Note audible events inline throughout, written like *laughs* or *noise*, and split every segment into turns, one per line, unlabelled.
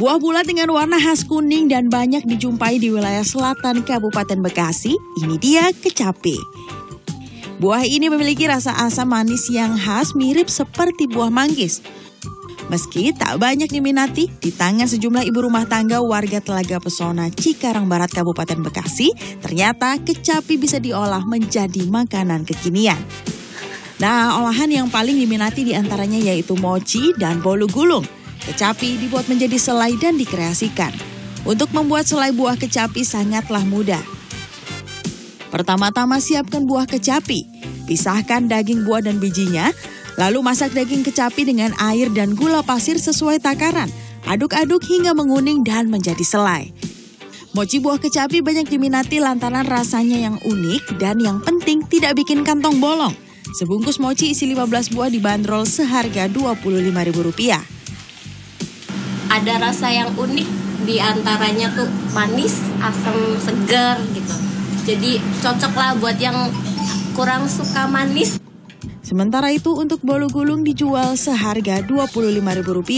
Buah bulat dengan warna khas kuning dan banyak dijumpai di wilayah selatan Kabupaten Bekasi, ini dia kecapi. Buah ini memiliki rasa asam manis yang khas mirip seperti buah manggis. Meski tak banyak diminati, di tangan sejumlah ibu rumah tangga warga Telaga Pesona Cikarang Barat Kabupaten Bekasi, ternyata kecapi bisa diolah menjadi makanan kekinian. Nah, olahan yang paling diminati di antaranya yaitu mochi dan bolu gulung. Kecapi dibuat menjadi selai dan dikreasikan. Untuk membuat selai buah kecapi sangatlah mudah. Pertama-tama siapkan buah kecapi. Pisahkan daging buah dan bijinya, lalu masak daging kecapi dengan air dan gula pasir sesuai takaran. Aduk-aduk hingga menguning dan menjadi selai. Mochi buah kecapi banyak diminati lantaran rasanya yang unik dan yang penting tidak bikin kantong bolong. Sebungkus mochi isi 15 buah dibanderol seharga Rp25.000
ada rasa yang unik di antaranya tuh manis, asam, segar gitu. Jadi cocok lah buat yang kurang suka manis.
Sementara itu untuk bolu gulung dijual seharga Rp25.000.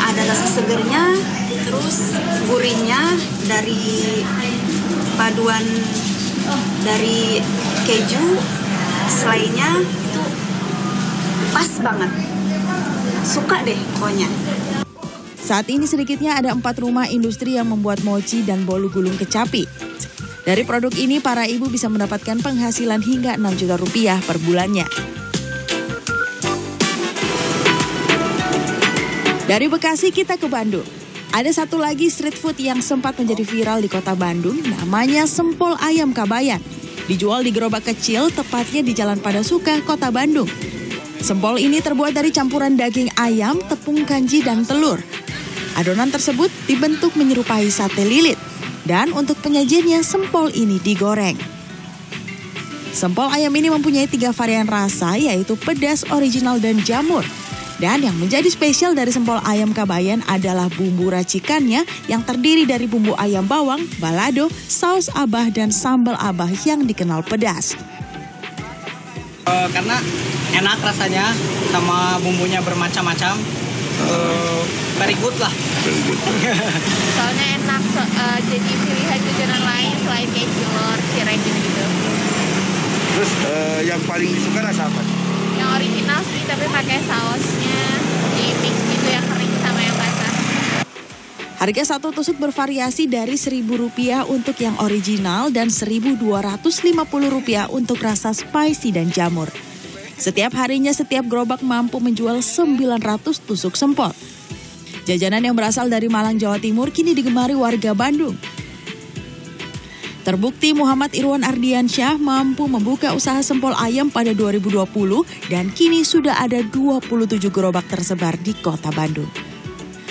Ada rasa segernya, terus gurihnya dari paduan dari keju, selainya itu pas banget suka deh pokoknya.
Saat ini sedikitnya ada empat rumah industri yang membuat mochi dan bolu gulung kecapi. Dari produk ini, para ibu bisa mendapatkan penghasilan hingga 6 juta rupiah per bulannya. Dari Bekasi kita ke Bandung. Ada satu lagi street food yang sempat menjadi viral di kota Bandung, namanya Sempol Ayam Kabayan. Dijual di gerobak kecil, tepatnya di Jalan Padasuka, kota Bandung. Sempol ini terbuat dari campuran daging ayam, tepung kanji, dan telur. Adonan tersebut dibentuk menyerupai sate lilit. Dan untuk penyajiannya, sempol ini digoreng. Sempol ayam ini mempunyai tiga varian rasa, yaitu pedas, original, dan jamur. Dan yang menjadi spesial dari sempol ayam kabayan adalah bumbu racikannya yang terdiri dari bumbu ayam bawang, balado, saus abah, dan sambal abah yang dikenal pedas.
Uh, karena enak rasanya sama bumbunya bermacam-macam. Uh, very good lah. *laughs*
Soalnya enak, so, uh, jadi pilihan jajanan lain selain kayak cilor, cireng gitu-gitu.
Terus uh, yang paling disuka rasa apa?
Harga satu tusuk bervariasi dari Rp1.000 untuk yang original dan Rp1.250 untuk rasa spicy dan jamur. Setiap harinya setiap gerobak mampu menjual 900 tusuk sempol. Jajanan yang berasal dari Malang, Jawa Timur kini digemari warga Bandung. Terbukti Muhammad Irwan Ardiansyah mampu membuka usaha sempol ayam pada 2020 dan kini sudah ada 27 gerobak tersebar di kota Bandung.